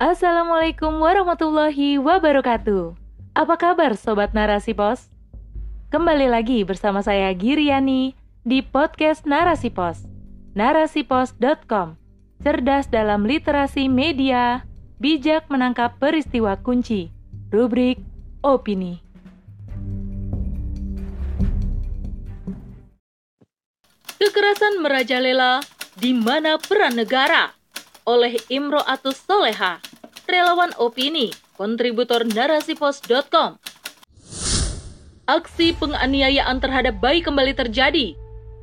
Assalamualaikum warahmatullahi wabarakatuh. Apa kabar sobat Narasi Pos? Kembali lagi bersama saya Giriani di podcast Narasi Pos. Narasipos.com. Cerdas dalam literasi media, bijak menangkap peristiwa kunci. Rubrik opini. Kekerasan merajalela di mana peran negara oleh Imro Atus Soleha, relawan opini, kontributor narasipos.com. Aksi penganiayaan terhadap bayi kembali terjadi.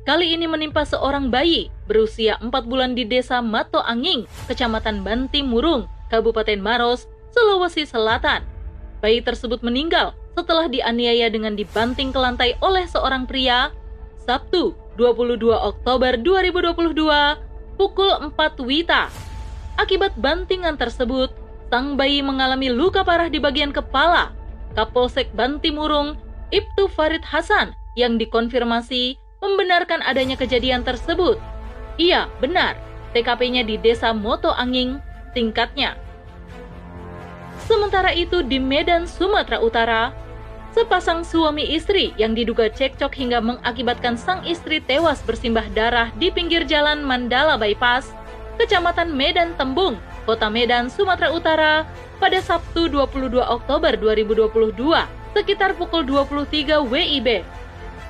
Kali ini menimpa seorang bayi berusia 4 bulan di desa Mato Anging, kecamatan Banti Murung, Kabupaten Maros, Sulawesi Selatan. Bayi tersebut meninggal setelah dianiaya dengan dibanting ke lantai oleh seorang pria Sabtu 22 Oktober 2022 pukul 4 Wita Akibat bantingan tersebut, sang bayi mengalami luka parah di bagian kepala. Kapolsek Bantimurung, Ibtu Farid Hasan, yang dikonfirmasi membenarkan adanya kejadian tersebut. Iya, benar. TKP-nya di Desa Moto Anging, tingkatnya. Sementara itu di Medan, Sumatera Utara, sepasang suami istri yang diduga cekcok hingga mengakibatkan sang istri tewas bersimbah darah di pinggir jalan Mandala Bypass Kecamatan Medan Tembung, Kota Medan, Sumatera Utara pada Sabtu 22 Oktober 2022 sekitar pukul 23 WIB.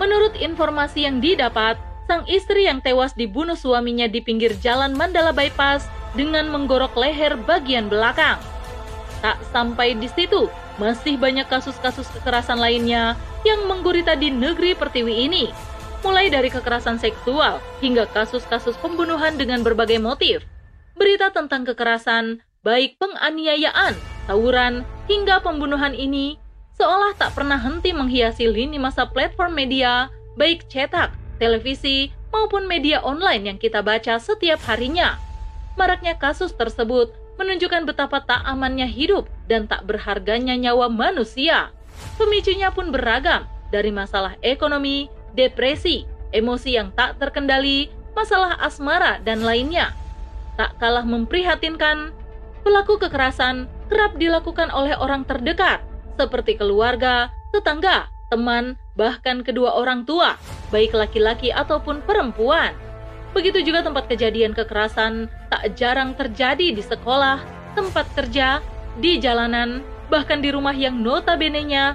Menurut informasi yang didapat, sang istri yang tewas dibunuh suaminya di pinggir jalan Mandala Bypass dengan menggorok leher bagian belakang. Tak sampai di situ, masih banyak kasus-kasus kekerasan lainnya yang menggurita di negeri pertiwi ini mulai dari kekerasan seksual hingga kasus-kasus pembunuhan dengan berbagai motif. Berita tentang kekerasan, baik penganiayaan, tawuran, hingga pembunuhan ini seolah tak pernah henti menghiasi lini masa platform media, baik cetak, televisi, maupun media online yang kita baca setiap harinya. Maraknya kasus tersebut menunjukkan betapa tak amannya hidup dan tak berharganya nyawa manusia. Pemicunya pun beragam, dari masalah ekonomi, depresi, emosi yang tak terkendali, masalah asmara, dan lainnya. Tak kalah memprihatinkan, pelaku kekerasan kerap dilakukan oleh orang terdekat, seperti keluarga, tetangga, teman, bahkan kedua orang tua, baik laki-laki ataupun perempuan. Begitu juga tempat kejadian kekerasan tak jarang terjadi di sekolah, tempat kerja, di jalanan, bahkan di rumah yang notabene-nya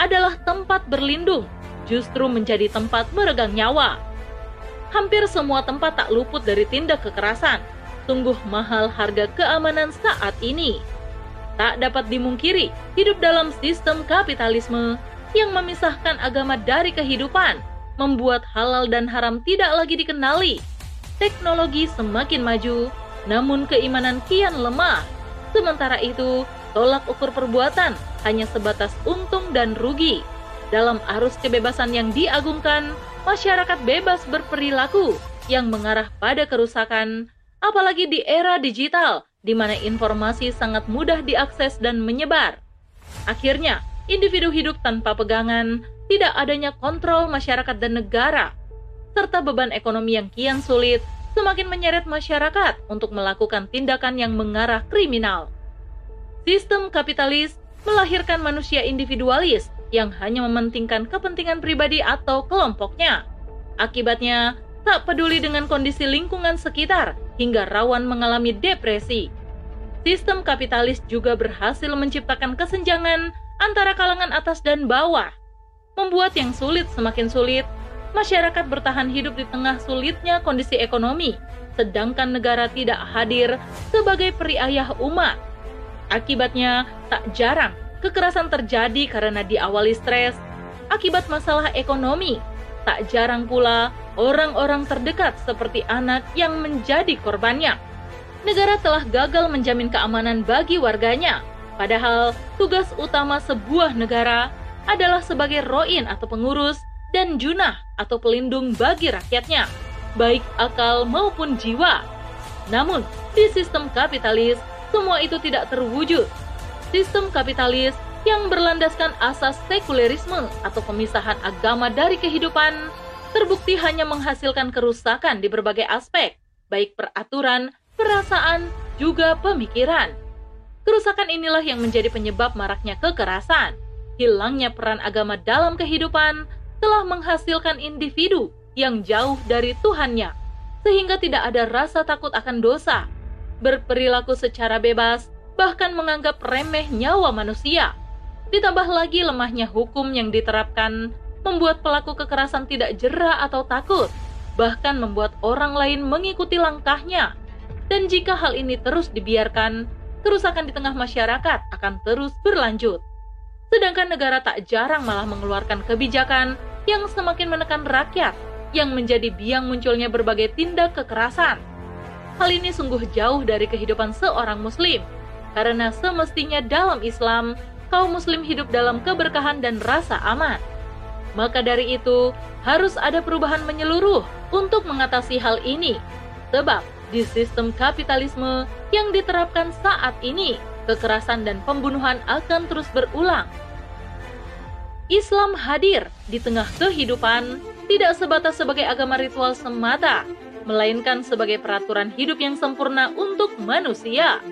adalah tempat berlindung justru menjadi tempat meregang nyawa. Hampir semua tempat tak luput dari tindak kekerasan. Sungguh mahal harga keamanan saat ini. Tak dapat dimungkiri, hidup dalam sistem kapitalisme yang memisahkan agama dari kehidupan, membuat halal dan haram tidak lagi dikenali. Teknologi semakin maju, namun keimanan kian lemah. Sementara itu, tolak ukur perbuatan hanya sebatas untung dan rugi. Dalam arus kebebasan yang diagungkan, masyarakat bebas berperilaku yang mengarah pada kerusakan, apalagi di era digital di mana informasi sangat mudah diakses dan menyebar. Akhirnya, individu hidup tanpa pegangan, tidak adanya kontrol masyarakat dan negara, serta beban ekonomi yang kian sulit semakin menyeret masyarakat untuk melakukan tindakan yang mengarah kriminal. Sistem kapitalis melahirkan manusia individualis yang hanya mementingkan kepentingan pribadi atau kelompoknya. Akibatnya, tak peduli dengan kondisi lingkungan sekitar hingga rawan mengalami depresi. Sistem kapitalis juga berhasil menciptakan kesenjangan antara kalangan atas dan bawah, membuat yang sulit semakin sulit. Masyarakat bertahan hidup di tengah sulitnya kondisi ekonomi, sedangkan negara tidak hadir sebagai periayah umat. Akibatnya, tak jarang Kekerasan terjadi karena diawali stres akibat masalah ekonomi. Tak jarang pula orang-orang terdekat seperti anak yang menjadi korbannya. Negara telah gagal menjamin keamanan bagi warganya, padahal tugas utama sebuah negara adalah sebagai roin atau pengurus dan junah atau pelindung bagi rakyatnya, baik akal maupun jiwa. Namun, di sistem kapitalis, semua itu tidak terwujud sistem kapitalis yang berlandaskan asas sekulerisme atau pemisahan agama dari kehidupan terbukti hanya menghasilkan kerusakan di berbagai aspek, baik peraturan, perasaan, juga pemikiran. Kerusakan inilah yang menjadi penyebab maraknya kekerasan. Hilangnya peran agama dalam kehidupan telah menghasilkan individu yang jauh dari Tuhannya, sehingga tidak ada rasa takut akan dosa, berperilaku secara bebas, bahkan menganggap remeh nyawa manusia. Ditambah lagi lemahnya hukum yang diterapkan, membuat pelaku kekerasan tidak jera atau takut, bahkan membuat orang lain mengikuti langkahnya. Dan jika hal ini terus dibiarkan, kerusakan di tengah masyarakat akan terus berlanjut. Sedangkan negara tak jarang malah mengeluarkan kebijakan yang semakin menekan rakyat, yang menjadi biang munculnya berbagai tindak kekerasan. Hal ini sungguh jauh dari kehidupan seorang Muslim, karena semestinya dalam Islam, kaum Muslim hidup dalam keberkahan dan rasa aman. Maka dari itu, harus ada perubahan menyeluruh untuk mengatasi hal ini, sebab di sistem kapitalisme yang diterapkan saat ini, kekerasan dan pembunuhan akan terus berulang. Islam hadir di tengah kehidupan tidak sebatas sebagai agama ritual semata, melainkan sebagai peraturan hidup yang sempurna untuk manusia.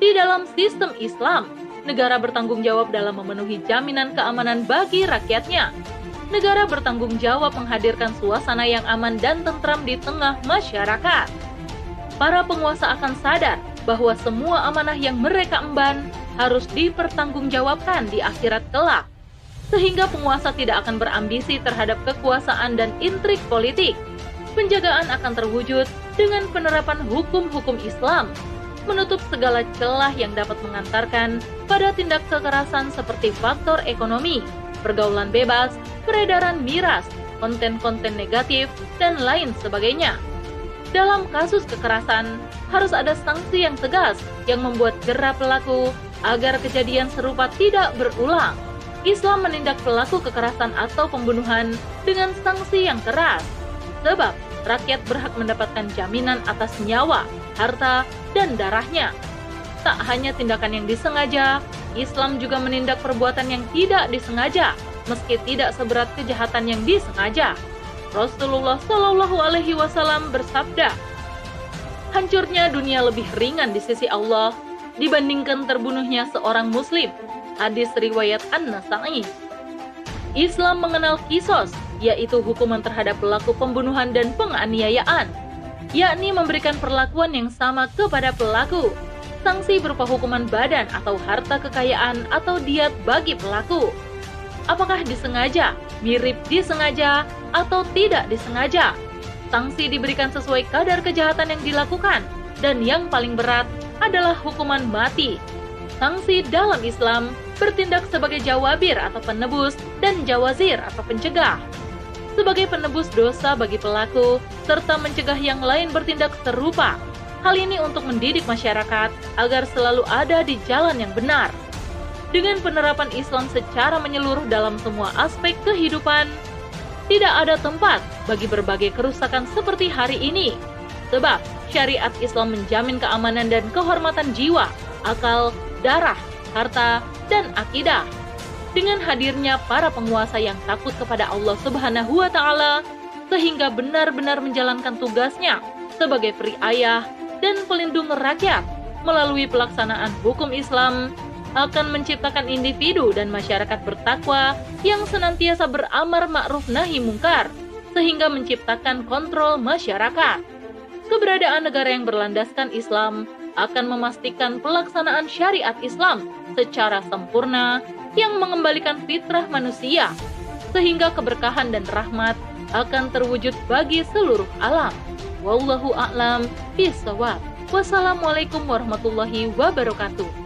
Di dalam sistem Islam, negara bertanggung jawab dalam memenuhi jaminan keamanan bagi rakyatnya. Negara bertanggung jawab menghadirkan suasana yang aman dan tentram di tengah masyarakat para penguasa akan sadar bahwa semua amanah yang mereka emban harus dipertanggungjawabkan di akhirat kelak. Sehingga penguasa tidak akan berambisi terhadap kekuasaan dan intrik politik. Penjagaan akan terwujud dengan penerapan hukum-hukum Islam, menutup segala celah yang dapat mengantarkan pada tindak kekerasan seperti faktor ekonomi, pergaulan bebas, peredaran miras, konten-konten negatif, dan lain sebagainya. Dalam kasus kekerasan, harus ada sanksi yang tegas yang membuat jerah pelaku agar kejadian serupa tidak berulang. Islam menindak pelaku kekerasan atau pembunuhan dengan sanksi yang keras, sebab rakyat berhak mendapatkan jaminan atas nyawa, harta, dan darahnya. Tak hanya tindakan yang disengaja, Islam juga menindak perbuatan yang tidak disengaja, meski tidak seberat kejahatan yang disengaja. Rasulullah Shallallahu Alaihi Wasallam bersabda, hancurnya dunia lebih ringan di sisi Allah dibandingkan terbunuhnya seorang Muslim. Hadis riwayat An-Nasai. Islam mengenal kisos, yaitu hukuman terhadap pelaku pembunuhan dan penganiayaan, yakni memberikan perlakuan yang sama kepada pelaku. Sanksi berupa hukuman badan atau harta kekayaan atau diat bagi pelaku. Apakah disengaja, mirip disengaja, atau tidak disengaja. Sanksi diberikan sesuai kadar kejahatan yang dilakukan, dan yang paling berat adalah hukuman mati. Sanksi dalam Islam bertindak sebagai jawabir atau penebus dan jawazir atau pencegah. Sebagai penebus dosa bagi pelaku, serta mencegah yang lain bertindak serupa. Hal ini untuk mendidik masyarakat agar selalu ada di jalan yang benar. Dengan penerapan Islam secara menyeluruh dalam semua aspek kehidupan, tidak ada tempat bagi berbagai kerusakan seperti hari ini. Sebab syariat Islam menjamin keamanan dan kehormatan jiwa, akal, darah, harta, dan akidah. Dengan hadirnya para penguasa yang takut kepada Allah Subhanahu wa taala sehingga benar-benar menjalankan tugasnya sebagai peri ayah dan pelindung rakyat melalui pelaksanaan hukum Islam akan menciptakan individu dan masyarakat bertakwa yang senantiasa beramar ma'ruf nahi mungkar, sehingga menciptakan kontrol masyarakat. Keberadaan negara yang berlandaskan Islam akan memastikan pelaksanaan syariat Islam secara sempurna yang mengembalikan fitrah manusia, sehingga keberkahan dan rahmat akan terwujud bagi seluruh alam. Wallahu a'lam bishawab. Wassalamualaikum warahmatullahi wabarakatuh.